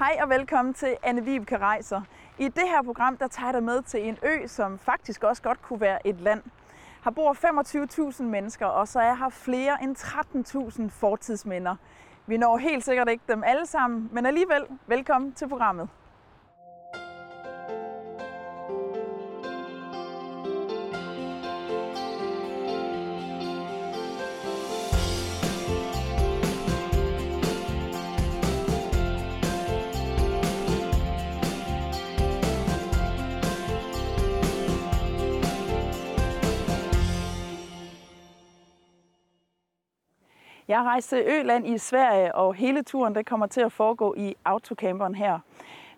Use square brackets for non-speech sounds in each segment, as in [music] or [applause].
Hej og velkommen til Anne Vibeke Rejser. I det her program, der tager jeg dig med til en ø, som faktisk også godt kunne være et land. Her bor 25.000 mennesker, og så er her flere end 13.000 fortidsminder. Vi når helt sikkert ikke dem alle sammen, men alligevel velkommen til programmet. Jeg rejste til Øland i Sverige, og hele turen det kommer til at foregå i autocamperen her.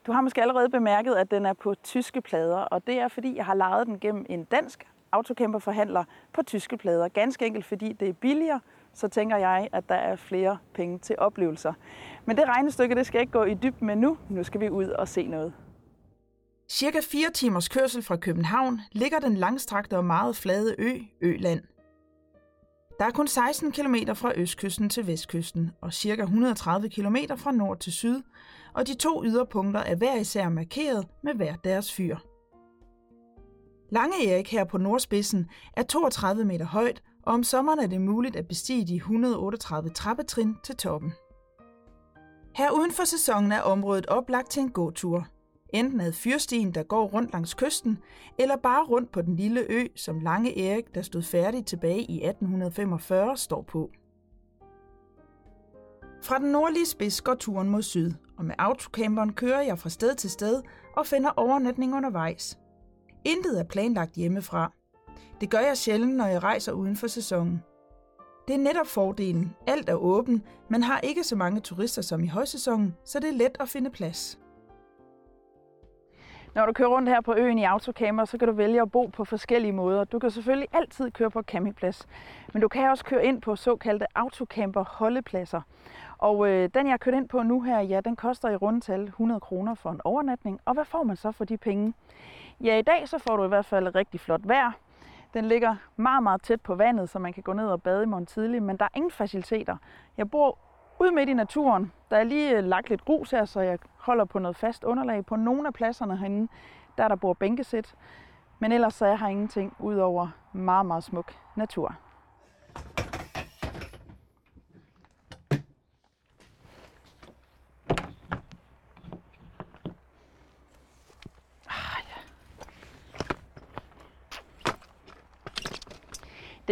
Du har måske allerede bemærket, at den er på tyske plader, og det er fordi, jeg har lejet den gennem en dansk autocamperforhandler på tyske plader. Ganske enkelt fordi det er billigere, så tænker jeg, at der er flere penge til oplevelser. Men det regnestykke, det skal ikke gå i dyb med nu. Nu skal vi ud og se noget. Cirka 4 timers kørsel fra København ligger den langstrakte og meget flade ø, Øland. Der er kun 16 km fra østkysten til vestkysten og ca. 130 km fra nord til syd, og de to yderpunkter er hver især markeret med hver deres fyr. Lange Erik her på nordspidsen er 32 meter højt, og om sommeren er det muligt at bestige de 138 trappetrin til toppen. Her uden for sæsonen er området oplagt til en gåtur – enten ad fyrstien, der går rundt langs kysten, eller bare rundt på den lille ø, som Lange Erik, der stod færdig tilbage i 1845, står på. Fra den nordlige spids går turen mod syd, og med autocamperen kører jeg fra sted til sted og finder overnatning undervejs. Intet er planlagt hjemmefra. Det gør jeg sjældent, når jeg rejser uden for sæsonen. Det er netop fordelen. Alt er åben, men har ikke så mange turister som i højsæsonen, så det er let at finde plads. Når du kører rundt her på øen i autocamper, så kan du vælge at bo på forskellige måder. Du kan selvfølgelig altid køre på campingplads, men du kan også køre ind på såkaldte autocamper holdepladser. Og øh, den jeg har kørt ind på nu her, ja, den koster i rundtal 100 kroner for en overnatning. Og hvad får man så for de penge? Ja, i dag så får du i hvert fald rigtig flot vejr. Den ligger meget, meget tæt på vandet, så man kan gå ned og bade i morgen tidlig, men der er ingen faciliteter. Jeg bor ude midt i naturen. Der er lige øh, lagt lidt grus her, så jeg holder på noget fast underlag. På nogle af pladserne herinde, der der bor bænkesæt. Men ellers så er her ingenting udover meget, meget smuk natur.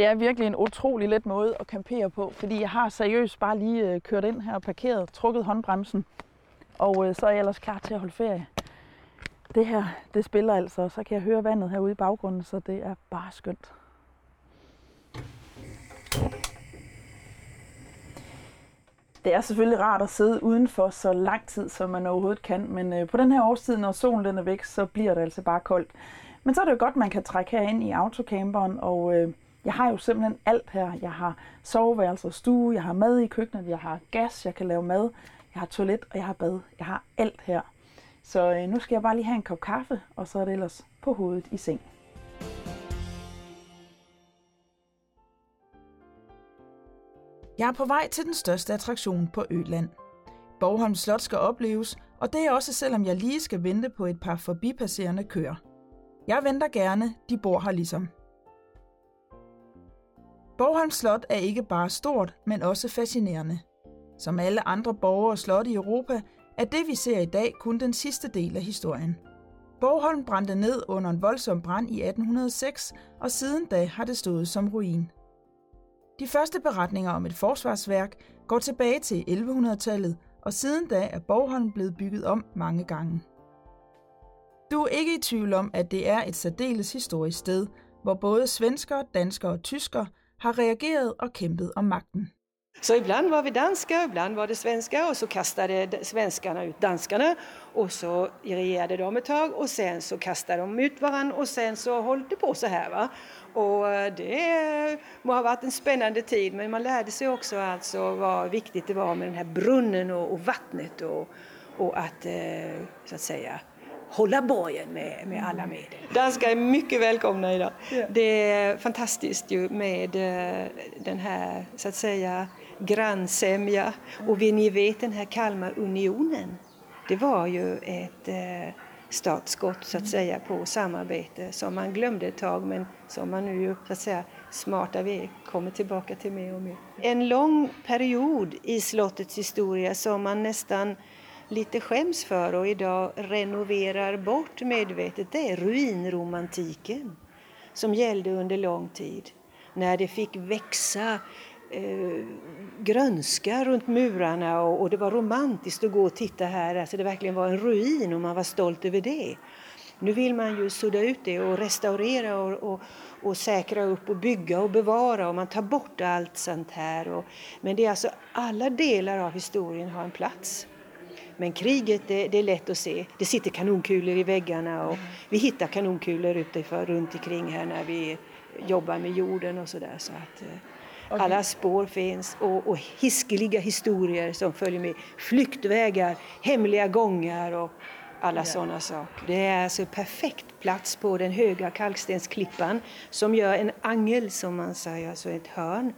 Det er virkelig en utrolig let måde at campere på, fordi jeg har seriøst bare lige øh, kørt ind her og parkeret, trukket håndbremsen, og øh, så er jeg ellers klar til at holde ferie. Det her, det spiller altså, og så kan jeg høre vandet herude i baggrunden, så det er bare skønt. Det er selvfølgelig rart at sidde udenfor så lang tid, som man overhovedet kan, men øh, på den her årstid, når solen den er væk, så bliver det altså bare koldt. Men så er det jo godt, man kan trække herind i autocamperen, og øh, jeg har jo simpelthen alt her. Jeg har soveværelse og stue, jeg har mad i køkkenet, jeg har gas, jeg kan lave mad, jeg har toilet og jeg har bad. Jeg har alt her. Så øh, nu skal jeg bare lige have en kop kaffe, og så er det ellers på hovedet i seng. Jeg er på vej til den største attraktion på Øland. Borgholm Slot skal opleves, og det er også selvom jeg lige skal vente på et par forbipasserende køer. Jeg venter gerne, de bor her ligesom. Borgholm Slot er ikke bare stort, men også fascinerende. Som alle andre borgere og slotte i Europa, er det vi ser i dag kun den sidste del af historien. Borgholm brændte ned under en voldsom brand i 1806, og siden da har det stået som ruin. De første beretninger om et forsvarsværk går tilbage til 1100-tallet, og siden da er Borgholm blevet bygget om mange gange. Du er ikke i tvivl om, at det er et særdeles historisk sted, hvor både svensker, danskere og tysker har reageret och kämpat om makten. Så ibland var vi danska, ibland var det svenskar och så kastade svenskarna ut danskarna och så regerade de ett tag och sen så kastade de ut varandra och sen så höll det på så här. Va? Och eh, det må ha varit en spännande tid men man lärde sig också alltså vad viktigt det var med den här brunnen och, och vattnet och, och att eh, så att säga hålla borgen med, med alla medel. Danskar är mycket välkomna idag. Ja. Det är fantastiskt ju med eh, den här så att säga grannsämja och vi, ni vet den här Kalmarunionen. det var ju ett eh, startskott så att säga på samarbete som man glömde ett tag men som man nu så att säga smarta vi kommer tillbaka till mer och mer. En lång period i slottets historia som man nästan lite skäms för och idag renoverar bort medvetet, det är ruinromantiken som gällde under lång tid. När det fick växa eh, grönska runt murarna och, och, det var romantiskt att gå och titta här. Alltså det verkligen var en ruin och man var stolt över det. Nu vill man ju sudda ut det och restaurera och, och, och säkra upp och bygga och bevara och man tar bort allt sånt här. Och, men det är alltså alla delar av historien har en plats. Men kriget, det, det, är lätt att se. Det sitter kanonkulor i väggarna och vi hittar kanonkulor utifrån, runt omkring här när vi jobbar med jorden och sådär. Så att, eh, Alla spår finns och, och hiskeliga historier som följer med. Flyktvägar, hemliga gångar och alla sådana saker. Det är alltså perfekt plats på den höga kalkstensklippan som gör en angel som man säger, alltså ett hörn.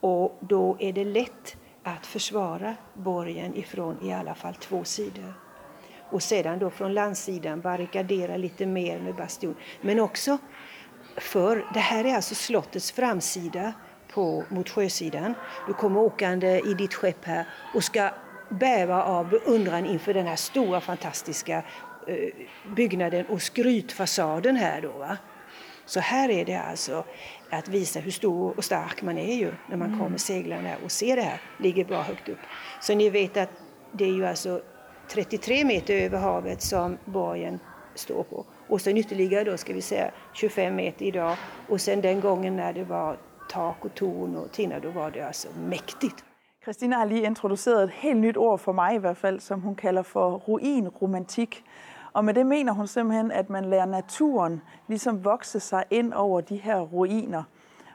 Och då är det lätt att försvara borgen ifrån i alla fall två sidor. Och sedan då från landsidan barrikadera lite mer med bastion. Men också för det här är alltså slottets framsida på, mot sjösidan. Du kommer åkande i ditt skepp här och ska bäva av beundran inför den här stora fantastiska eh, byggnaden och skrytfasaden här då. Va? Så här är det alltså att visa hur stor och stark man är ju när man mm. kommer seglande och ser det här, ligger bra högt upp. Så ni vet att det är ju alltså 33 meter över havet som borgen står på. Och sen ytterligare då ska vi säga 25 meter idag och sen den gången när det var tak och torn och tinnar, då var det alltså mäktigt. Kristina har lige introduceret et helt nyt ord for mig i hvert fald, som hun kalder for ruinromantik. Og med det mener hun simpelthen, at man lærer naturen ligesom vokse sig ind over de her ruiner.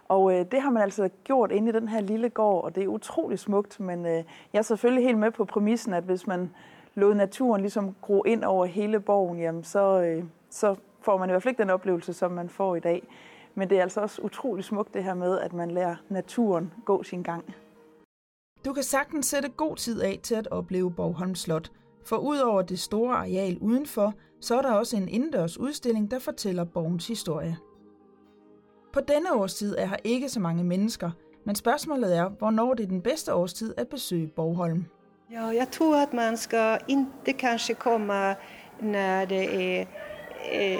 Og øh, det har man altså gjort inde i den her lille gård, og det er utrolig smukt, men øh, jeg er selvfølgelig helt med på præmissen, at hvis man lod naturen ligesom gro ind over hele borgen, jamen så, øh, så får man i hvert fald ikke den oplevelse, som man får i dag. Men det er altså også utrolig smukt det her med, at man lærer naturen gå sin gang. Du kan sagtens sætte god tid af til at opleve Borgholm Slot, for udover det store areal udenfor, så er der også en indendørs udstilling, der fortæller borgens historie. På denne årstid er her ikke så mange mennesker, men spørgsmålet er, hvornår det er den bedste årstid at besøge Borgholm. Ja, jeg tror at man skal ikke kanskje komme når det er eh,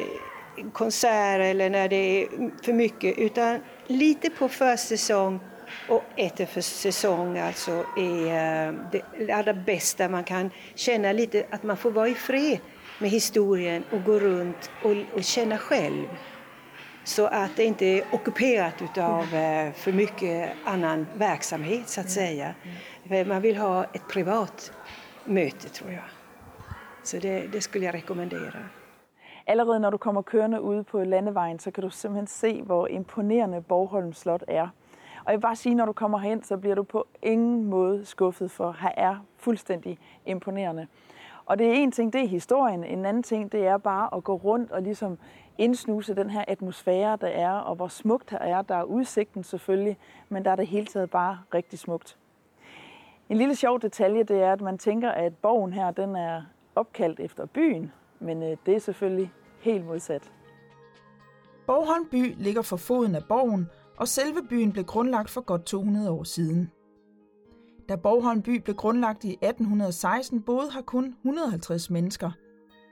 konsert eller når det er for mycket, utan lite på førsesong och efter säsong alltså är eh, det allra bästa. Man kan känna lite att man får vara i fred med historien och gå runt och, och känna själv. Så att det inte är ockuperat av eh, för mycket annan verksamhet så att säga. Man vill ha ett privat möte tror jag. Så det, det skulle jag rekommendera. Allerede når du kommer kørende ude på landevejen, så kan du simpelthen se, hvor imponerende Borgholm Slot er. Og jeg vil bare sige, når du kommer hen, så bliver du på ingen måde skuffet, for her er fuldstændig imponerende. Og det er en ting, det er historien. En anden ting, det er bare at gå rundt og ligesom indsnuse den her atmosfære, der er, og hvor smukt her er. Der er udsigten selvfølgelig, men der er det hele taget bare rigtig smukt. En lille sjov detalje, det er, at man tænker, at borgen her, den er opkaldt efter byen, men øh, det er selvfølgelig helt modsat. Borgholm by ligger for foden af borgen, og selve byen blev grundlagt for godt 200 år siden. Da Borgholm by blev grundlagt i 1816, boede her kun 150 mennesker.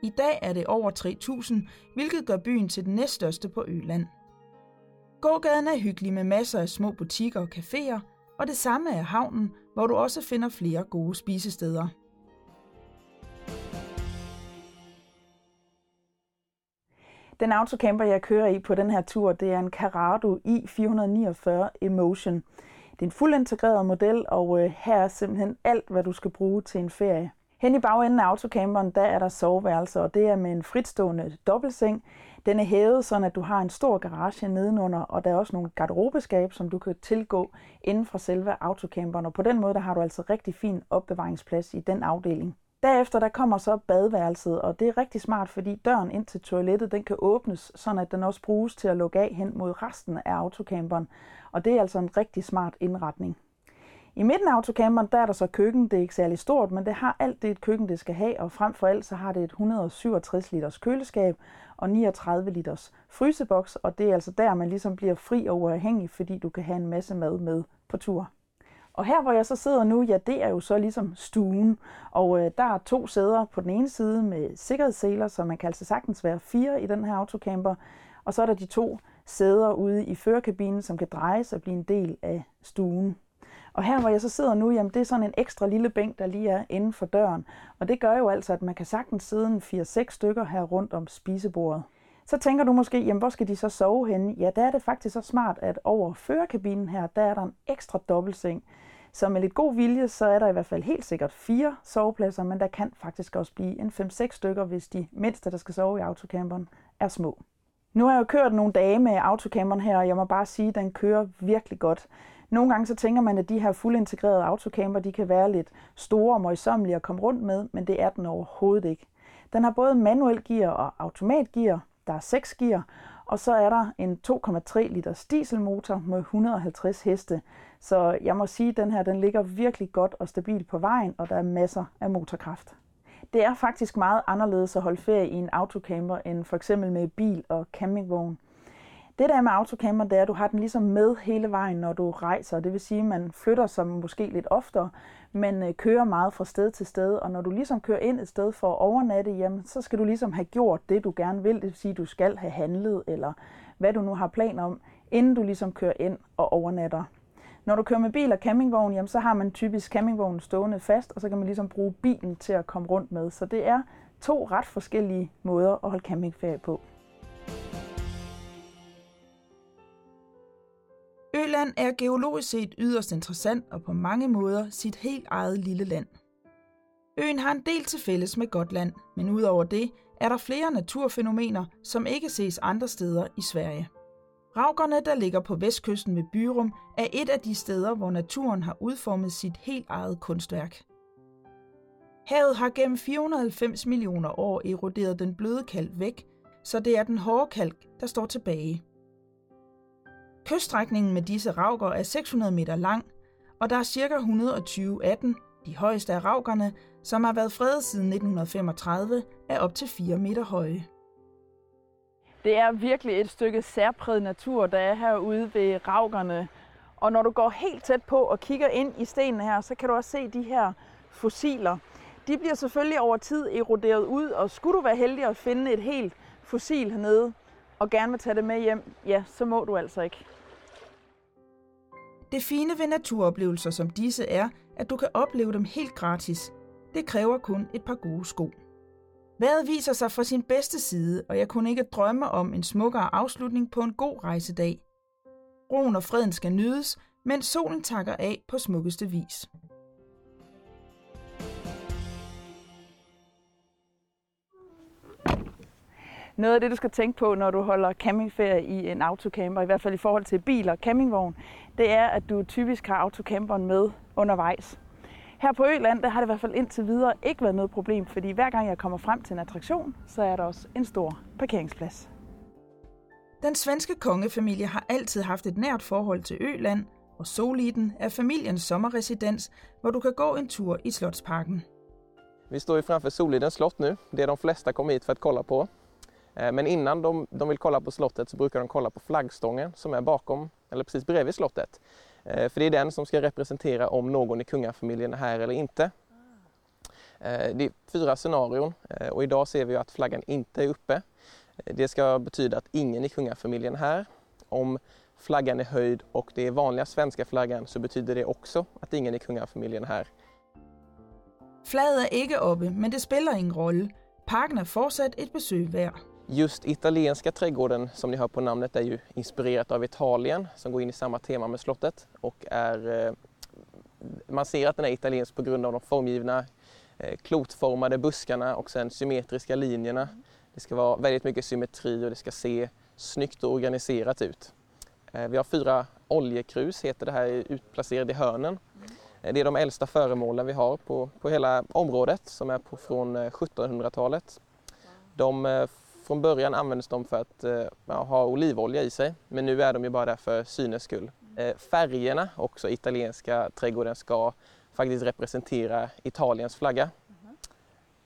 I dag er det over 3.000, hvilket gør byen til den næststørste på Øland. Gågaden er hyggelig med masser af små butikker og caféer, og det samme er havnen, hvor du også finder flere gode spisesteder. Den autocamper, jeg kører i på den her tur, det er en Carado i449 Emotion. Det er en fuldt integreret model, og øh, her er simpelthen alt, hvad du skal bruge til en ferie. Hen i bagenden af autocamperen, der er der soveværelser, og det er med en fritstående dobbeltseng. Den er hævet, så at du har en stor garage nedenunder, og der er også nogle garderobeskab, som du kan tilgå inden for selve autocamperen. Og på den måde, der har du altså rigtig fin opbevaringsplads i den afdeling. Derefter der kommer så badeværelset, og det er rigtig smart, fordi døren ind til toilettet den kan åbnes, så at den også bruges til at lukke af hen mod resten af autocamperen. Og det er altså en rigtig smart indretning. I midten af autocamperen, der er der så køkken. Det er ikke særlig stort, men det har alt det, et køkken det skal have, og frem for alt så har det et 167 liters køleskab og 39 liters fryseboks, og det er altså der, man ligesom bliver fri og uafhængig, fordi du kan have en masse mad med på tur. Og her, hvor jeg så sidder nu, ja, det er jo så ligesom stuen. Og øh, der er to sæder på den ene side med sikkerhedsseler, så man kan altså sagtens være fire i den her autocamper. Og så er der de to sæder ude i førerkabinen, som kan drejes og blive en del af stuen. Og her, hvor jeg så sidder nu, jamen det er sådan en ekstra lille bænk, der lige er inden for døren. Og det gør jo altså, at man kan sagtens sidde en 4-6 stykker her rundt om spisebordet. Så tænker du måske, jamen hvor skal de så sove henne? Ja, der er det faktisk så smart, at over førerkabinen her, der er der en ekstra dobbeltseng. Så med lidt god vilje, så er der i hvert fald helt sikkert fire sovepladser, men der kan faktisk også blive en 5-6 stykker, hvis de mindste, der skal sove i autocamperen, er små. Nu har jeg jo kørt nogle dage med autocamperen her, og jeg må bare sige, at den kører virkelig godt. Nogle gange så tænker man, at de her fuldintegrerede autocamper, de kan være lidt store og møjsommelige at komme rundt med, men det er den overhovedet ikke. Den har både manuel gear og automatgear, der er seks gear, og så er der en 2,3 liters dieselmotor med 150 heste. Så jeg må sige, at den her den ligger virkelig godt og stabilt på vejen, og der er masser af motorkraft. Det er faktisk meget anderledes at holde ferie i en autocamper end for eksempel med bil og campingvogn. Det der med autocamper, det er, at du har den ligesom med hele vejen, når du rejser. Det vil sige, at man flytter sig måske lidt oftere, men øh, kører meget fra sted til sted. Og når du ligesom kører ind et sted for at overnatte, jamen, så skal du ligesom have gjort det, du gerne vil. Det vil sige, at du skal have handlet, eller hvad du nu har planer om, inden du ligesom kører ind og overnatter. Når du kører med bil og campingvogn, jamen, så har man typisk campingvognen stående fast, og så kan man ligesom bruge bilen til at komme rundt med. Så det er to ret forskellige måder at holde campingferie på. Øland er geologisk set yderst interessant og på mange måder sit helt eget lille land. Øen har en del til fælles med Gotland, men udover det er der flere naturfænomener, som ikke ses andre steder i Sverige. Raugerne, der ligger på vestkysten ved Byrum, er et af de steder, hvor naturen har udformet sit helt eget kunstværk. Havet har gennem 490 millioner år eroderet den bløde kalk væk, så det er den hårde kalk, der står tilbage. Kyststrækningen med disse rauger er 600 meter lang, og der er ca. 120 af dem, de højeste af raugerne, som har været fredet siden 1935, er op til 4 meter høje. Det er virkelig et stykke særpræget natur, der er herude ved raugerne. Og når du går helt tæt på og kigger ind i stenene her, så kan du også se de her fossiler. De bliver selvfølgelig over tid eroderet ud, og skulle du være heldig at finde et helt fossil hernede, og gerne vil tage det med hjem, ja, så må du altså ikke. Det fine ved naturoplevelser som disse er, at du kan opleve dem helt gratis. Det kræver kun et par gode sko. Vejret viser sig fra sin bedste side, og jeg kunne ikke drømme om en smukkere afslutning på en god rejsedag. Roen og freden skal nydes, mens solen takker af på smukkeste vis. Noget af det, du skal tænke på, når du holder campingferie i en autocamper, i hvert fald i forhold til bil og campingvogn, det er, at du typisk har autocamperen med undervejs. Her på Øland, der har det i hvert fald indtil videre ikke været noget problem, fordi hver gang jeg kommer frem til en attraktion, så er der også en stor parkeringsplads. Den svenske kongefamilie har altid haft et nært forhold til Øland, og Soliden er familiens sommerresidens, hvor du kan gå en tur i Slottsparken. Vi står ju framför Solidens slott nu. Det är de flesta kommer hit för att kolla på. Eh, men innan de, de vill kolla på slottet så brukar de kolla på flaggstången som är bakom, eller precis bredvid slottet. Eh, för det är den som ska representera om någon i kungafamiljen är här eller inte. Eh, det är fyra scenarion eh, och idag ser vi att flaggan inte är uppe. Eh, det ska betyda att ingen i kungafamiljen är här. Om flaggan är höjd och det är vanliga svenska flaggan så betyder det också att ingen i kungafamiljen är här. Flaget er ikke oppe, men det spiller ingen rolle. Parken er fortsat et besøg værd. Just italienska trädgården som ni hör på namnet är ju inspirerat av Italien som går in i samma tema med slottet och är, eh, man ser att den är italiensk på grund av de formgivna eh, klotformade buskarna och sen symmetriska linjerna. Det ska vara väldigt mycket symmetri och det ska se snyggt och organiserat ut. Eh, vi har fyra oljekrus, heter det här, utplacerade i hörnen. Eh, det är de äldsta föremålen vi har på, på hela området som är på, från eh, 1700-talet. De från början användes de för att eh, ja, ha olivolja i sig men nu är de ju bara där för synes skull. Eh, färgerna, också italienska trädgården, ska faktiskt representera Italiens flagga.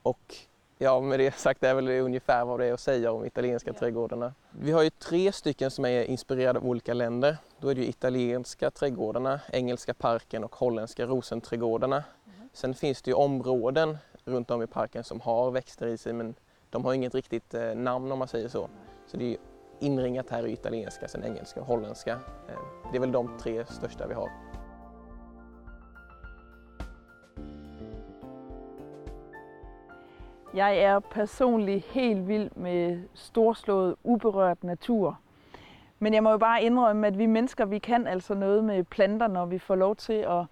Och ja, med det sagt det är väl ungefär vad det är att säga om italienska ja. trädgårdarna. Vi har ju tre stycken som är inspirerade av olika länder. Då är det ju italienska trädgårdarna, engelska parken och holländska rosenträdgårdarna. Mm. Sen finns det ju områden runt om i parken som har växter i sig men de har inget riktigt eh, namn om man säger så. Så det är inringat här i italienska, sen engelska och holländska. Eh, det är väl de tre största vi har. Jeg er personligt helt vild med storslået, uberørt natur. Men jeg må jo bare indrømme, at vi mennesker, vi kan altså noget med planter, når vi får lov til at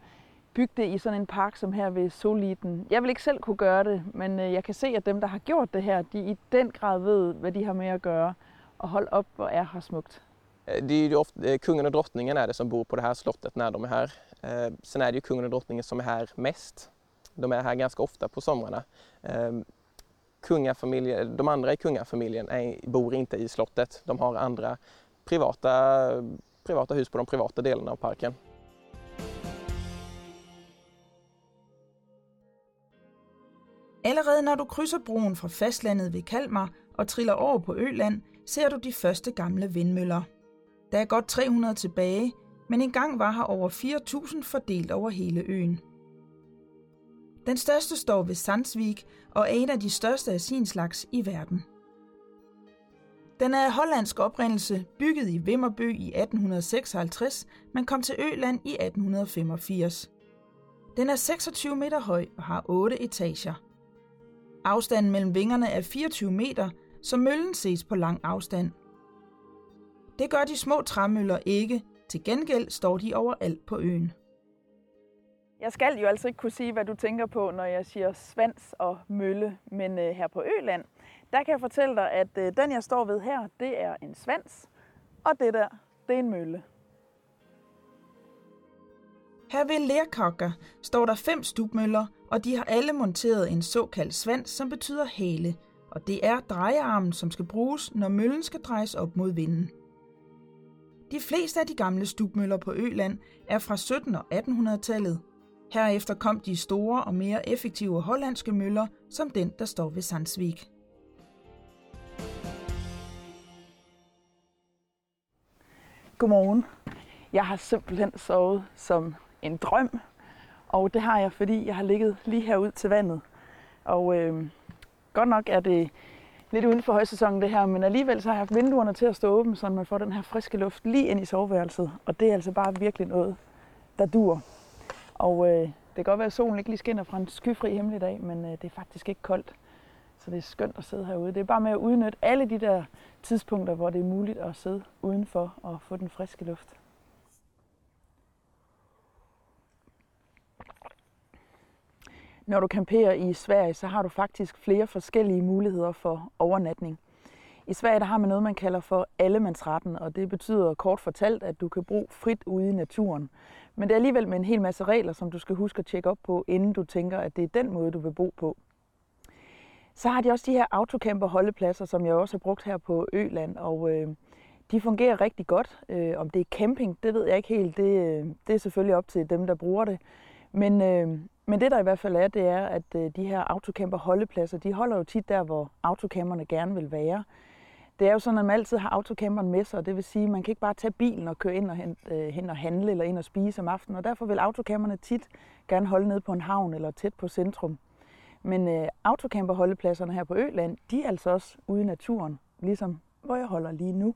bygge det i sådan en park som her ved Soliten. Jeg vil ikke selv kunne gøre det, men øh, jeg kan se, at dem, der har gjort det her, de i den grad ved, hvad de har med at gøre. Og hold op, hvor er her smukt. Øh, det är ju ofta, øh, kungen och drottningen är det som bor på det här slottet när de är här. Eh, sen är det ju kungen och drottningen som är här mest. De är här ganska ofta på somrarna. Kungafamiljen, de andra i kungafamiljen är, bor inte i slottet. De har andra privata, privata hus på de privata delarna av parken. Allerede når du krydser broen fra fastlandet ved Kalmar og triller over på Øland, ser du de første gamle vindmøller. Der er godt 300 tilbage, men engang var her over 4.000 fordelt over hele øen. Den største står ved Sandsvik og er en af de største af sin slags i verden. Den er af hollandsk oprindelse, bygget i Vimmerby i 1856, men kom til Øland i 1885. Den er 26 meter høj og har 8 etager. Afstanden mellem vingerne er 24 meter, så møllen ses på lang afstand. Det gør de små træmøller ikke. Til gengæld står de overalt på øen. Jeg skal jo altså ikke kunne sige, hvad du tænker på, når jeg siger svans og mølle, men øh, her på Øland, der kan jeg fortælle dig, at øh, den jeg står ved her, det er en svans, og det der, det er en mølle. Her ved Lerkokker står der fem stubmøller, og de har alle monteret en såkaldt svans, som betyder hale, og det er drejearmen, som skal bruges, når møllen skal drejes op mod vinden. De fleste af de gamle stubmøller på Øland er fra 1700- og 1800-tallet. Herefter kom de store og mere effektive hollandske møller, som den, der står ved Sandsvik. Godmorgen. Jeg har simpelthen sovet som en drøm, og det har jeg, fordi jeg har ligget lige herud til vandet. Og øh, godt nok er det lidt uden for højsæsonen det her, men alligevel så har jeg haft vinduerne til at stå åbne, så man får den her friske luft lige ind i soveværelset. Og det er altså bare virkelig noget, der dur. Og øh, det kan godt være, at solen ikke lige skinner fra en skyfri himmel i dag, men øh, det er faktisk ikke koldt. Så det er skønt at sidde herude. Det er bare med at udnytte alle de der tidspunkter, hvor det er muligt at sidde udenfor og få den friske luft. Når du camperer i Sverige, så har du faktisk flere forskellige muligheder for overnatning. I Sverige der har man noget, man kalder for allemandsretten, og det betyder kort fortalt, at du kan bruge frit ude i naturen. Men det er alligevel med en hel masse regler, som du skal huske at tjekke op på, inden du tænker, at det er den måde, du vil bo på. Så har de også de her autocamper holdepladser, som jeg også har brugt her på Øland, og øh, de fungerer rigtig godt. Øh, om det er camping, det ved jeg ikke helt. Det, øh, det er selvfølgelig op til dem, der bruger det. Men, øh, men det der i hvert fald er, det er, at øh, de her autocamper holdepladser, de holder jo tit der, hvor autocamperne gerne vil være. Det er jo sådan, at man altid har autocamperen med sig, og det vil sige, at man kan ikke bare tage bilen og køre ind og, hen, øh, hen og handle eller ind og spise om aftenen, og derfor vil autocamperne tit gerne holde ned på en havn eller tæt på centrum. Men øh, autocamperholdepladserne her på Øland, de er altså også ude i naturen, ligesom hvor jeg holder lige nu.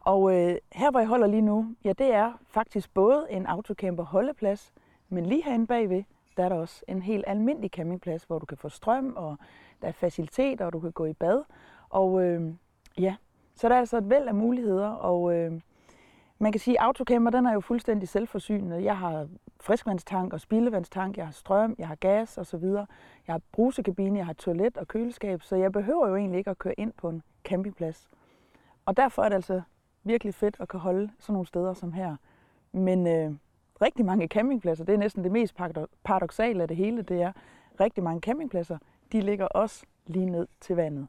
Og øh, her, hvor jeg holder lige nu, ja, det er faktisk både en autocamper holdeplads, men lige herinde bagved, der er der også en helt almindelig campingplads, hvor du kan få strøm, og der er faciliteter, og du kan gå i bad. Og øh, ja, så der er altså et væld af muligheder, og øh, man kan sige, at autocamper den er jo fuldstændig selvforsynende. Jeg har friskvandstank og spildevandstank, jeg har strøm, jeg har gas osv. Jeg har brusekabine, jeg har toilet og køleskab, så jeg behøver jo egentlig ikke at køre ind på en campingplads. Og derfor er det altså virkelig fedt at kan holde sådan nogle steder som her. Men øh, rigtig mange campingpladser, det er næsten det mest paradoxale af det hele, det er, rigtig mange campingpladser, de ligger også lige ned til vandet.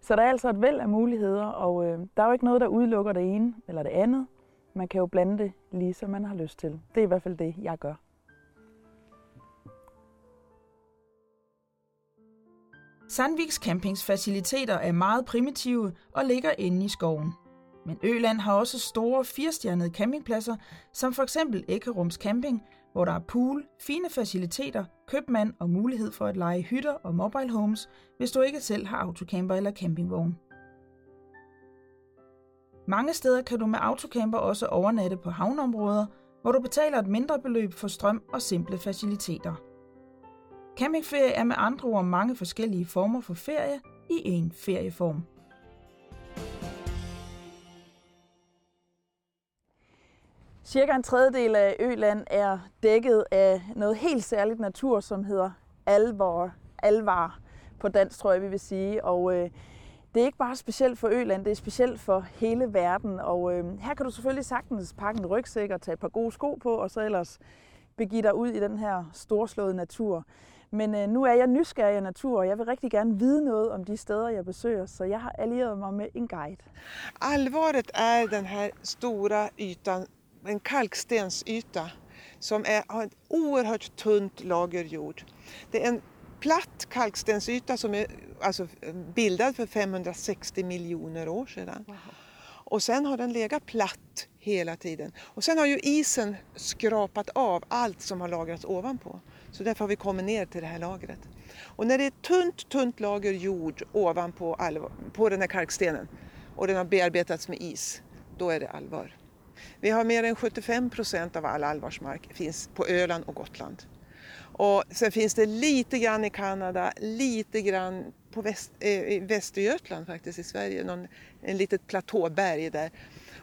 Så der er altså et væld af muligheder, og øh, der er jo ikke noget, der udelukker det ene eller det andet. Man kan jo blande det lige som man har lyst til. Det er i hvert fald det, jeg gør. Sandviks campingsfaciliteter er meget primitive og ligger inde i skoven. Men Øland har også store firestjernede campingpladser, som for eksempel Ekerums Camping, hvor der er pool, fine faciliteter, købmand og mulighed for at lege hytter og mobile homes, hvis du ikke selv har autocamper eller campingvogn. Mange steder kan du med autocamper også overnatte på havneområder, hvor du betaler et mindre beløb for strøm og simple faciliteter. Campingferie er med andre ord mange forskellige former for ferie i en ferieform. Cirka en tredjedel af Øland er dækket af noget helt særligt natur, som hedder alvor, alvar på dansk, tror jeg, vi vil sige. Og øh, det er ikke bare specielt for Øland, det er specielt for hele verden. Og øh, her kan du selvfølgelig sagtens pakke en rygsæk og tage et par gode sko på, og så ellers begive dig ud i den her storslåede natur. Men øh, nu er jeg nysgerrig af natur, og jeg vil rigtig gerne vide noget om de steder, jeg besøger, så jeg har allieret mig med en guide. Alvaret er den her store ytan, en kalkstensyta som är, har ett oerhört tunt lager jord. Det är en platt kalkstensyta som är alltså, bildad för 560 miljoner år sedan. Och sen har den legat platt hela tiden. Och sen har ju isen skrapat av allt som har lagrats ovanpå. Så därför har vi kommit ner till det här lagret. Och när det är ett tunt, tunt lager jord ovanpå alv- på den här kalkstenen och den har bearbetats med is, då är det allvar. Vi har mer än 75 procent av all allvarsmark finns på Öland och Gotland. Och sen finns det lite grann i Kanada, lite grann på väst, eh, i Västergötland faktiskt i Sverige, någon, en litet platåberg där.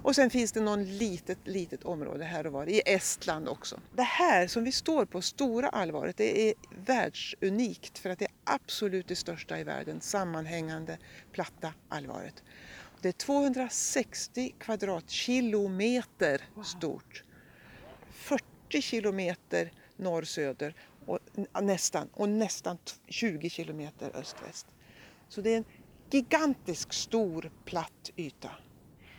Och sen finns det någon litet, litet område här och var, i Estland också. Det här som vi står på, Stora allvaret, det är världsunikt för att det är absolut det största i världen, sammanhängande platta allvaret. Det är 260 kvadratkilometer stort. 40 kilometer norr-söder och nästan, och nästan 20 kilometer öst-väst. Så det är en gigantisk stor platt yta.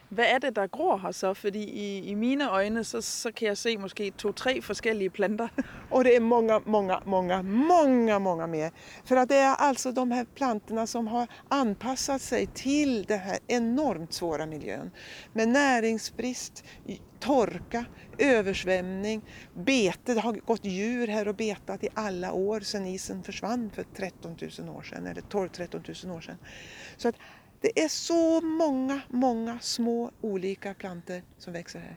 Hvad er det, der gror her så? Fordi i, i mine øjne, så, så kan jeg se måske to-tre forskellige planter. [laughs] Och det är många, många, många, många, många mer. För att det är alltså de här plantorna som har anpassat sig till den här enormt svåra miljön. Med näringsbrist, torka, översvämning, bete. Det har gått djur här och betat i alla år sedan isen försvann för 13 000 år sedan, eller 12-13 000 år sedan. Så att det är så många, många små olika planter som växer här.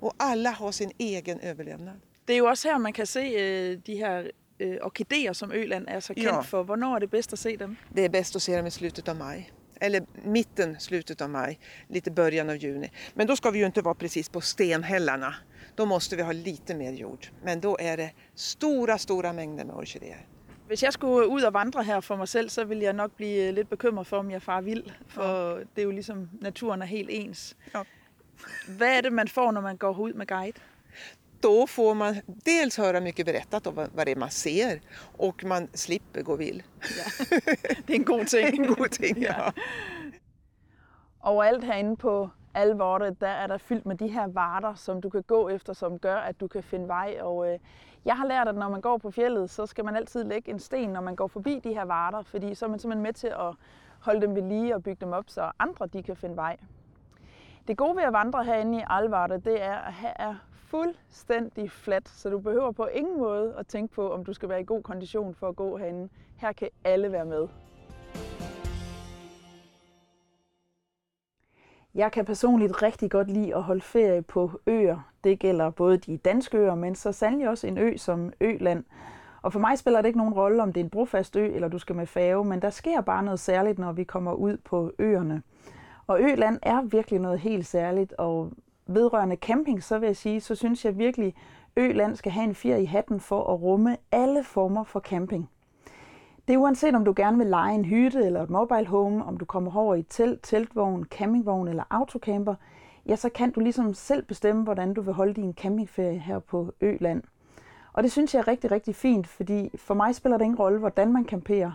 Och alla har sin egen överlevnad. Det er jo også her, man kan se øh, de her øh, orkideer, som Øland er så kendt Ja. for. Hvornår er det bedst at se dem? Det är bäst att se dem i slutet av maj. Eller mitten, slutet av maj, lite början av juni. Men då ska vi ju inte vara precis på stenhällarna. Då måste vi ha lite mer jord. Men då är det stora, stora mängder med orkidéer. Hvis jeg skulle ud og vandre her for mig selv, så ville jeg nok blive lidt bekymret for, om jeg far vild. For det er jo ligesom, naturen er helt ens. Ja. Hvad er det, man får, når man går ud med guide? Då får man dels höra mycket berättat om vad det är man ser och man slipper gå vill. Det er en god ting. [laughs] En god ting, ja. Overalt herinde på Alvorte, der er der fyldt med de her varter, som du kan gå efter, som gør, at du kan finde vej. Og øh, jeg har lært, at når man går på fjellet, så skal man altid lægge en sten, når man går forbi de her varter, fordi så er man simpelthen med til at holde dem ved lige og bygge dem op, så andre de kan finde vej. Det gode ved at vandre herinde i Alvarte, det er, at her er fuldstændig fladt, så du behøver på ingen måde at tænke på, om du skal være i god kondition for at gå herinde. Her kan alle være med. Jeg kan personligt rigtig godt lide at holde ferie på øer. Det gælder både de danske øer, men så sandelig også en ø som Øland. Og for mig spiller det ikke nogen rolle, om det er en brofast ø, eller du skal med færge, men der sker bare noget særligt, når vi kommer ud på øerne. Og Øland er virkelig noget helt særligt, og vedrørende camping, så vil jeg sige, så synes jeg virkelig, Øland skal have en fjer i hatten for at rumme alle former for camping. Det er uanset om du gerne vil lege en hytte eller et mobile home, om du kommer over i telt, teltvogn, campingvogn eller autocamper, ja, så kan du ligesom selv bestemme, hvordan du vil holde din campingferie her på Øland. Og det synes jeg er rigtig, rigtig fint, fordi for mig spiller det ingen rolle, hvordan man camperer,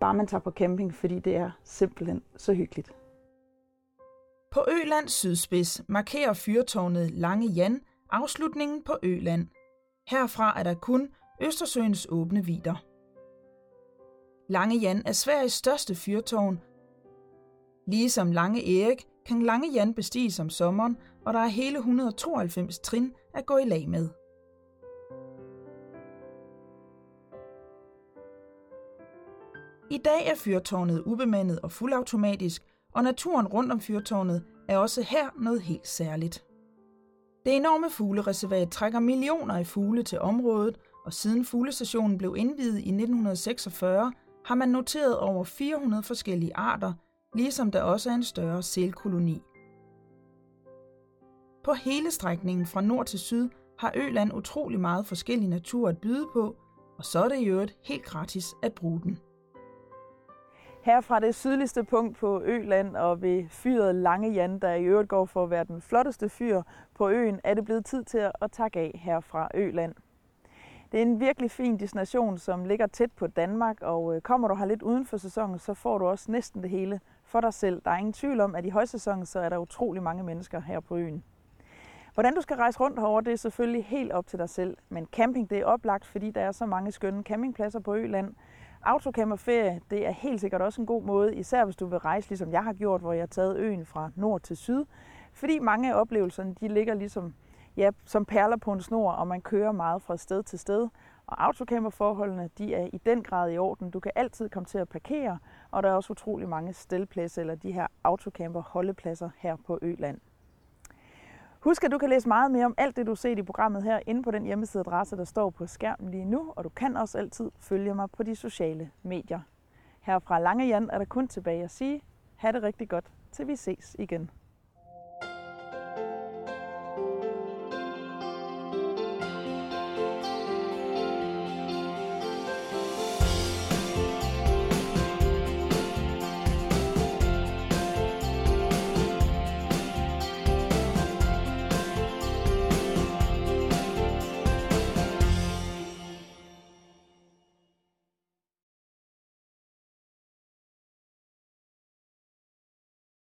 bare man tager på camping, fordi det er simpelthen så hyggeligt. På Ølands sydspids markerer fyrtårnet Lange Jan afslutningen på Øland. Herfra er der kun Østersøens åbne vider. Lange Jan er Sveriges største fyrtårn. Ligesom Lange Erik kan Lange Jan bestiges om sommeren, og der er hele 192 trin at gå i lag med. I dag er fyrtårnet ubemandet og fuldautomatisk, og naturen rundt om fyrtårnet er også her noget helt særligt. Det enorme fuglereservat trækker millioner af fugle til området, og siden fuglestationen blev indvidet i 1946, har man noteret over 400 forskellige arter, ligesom der også er en større sælkoloni. På hele strækningen fra nord til syd har Øland utrolig meget forskellig natur at byde på, og så er det i øvrigt helt gratis at bruge den. Her fra det sydligste punkt på Øland og ved fyret Lange Jan, der i øvrigt går for at være den flotteste fyr på øen, er det blevet tid til at takke af her fra Øland. Det er en virkelig fin destination, som ligger tæt på Danmark, og øh, kommer du her lidt uden for sæsonen, så får du også næsten det hele for dig selv. Der er ingen tvivl om, at i højsæsonen så er der utrolig mange mennesker her på øen. Hvordan du skal rejse rundt herover, det er selvfølgelig helt op til dig selv. Men camping det er oplagt, fordi der er så mange skønne campingpladser på Øland, Autocamperferie, det er helt sikkert også en god måde, især hvis du vil rejse, ligesom jeg har gjort, hvor jeg har taget øen fra nord til syd. Fordi mange af oplevelserne, de ligger ligesom ja, som perler på en snor, og man kører meget fra sted til sted. Og autocamperforholdene, de er i den grad i orden. Du kan altid komme til at parkere, og der er også utrolig mange stelpladser, eller de her autocamper holdepladser her på Øland. Husk, at du kan læse meget mere om alt det, du ser i programmet her inde på den hjemmesideadresse, der står på skærmen lige nu, og du kan også altid følge mig på de sociale medier. Her fra Lange Jan er der kun tilbage at sige, ha' det rigtig godt, til vi ses igen.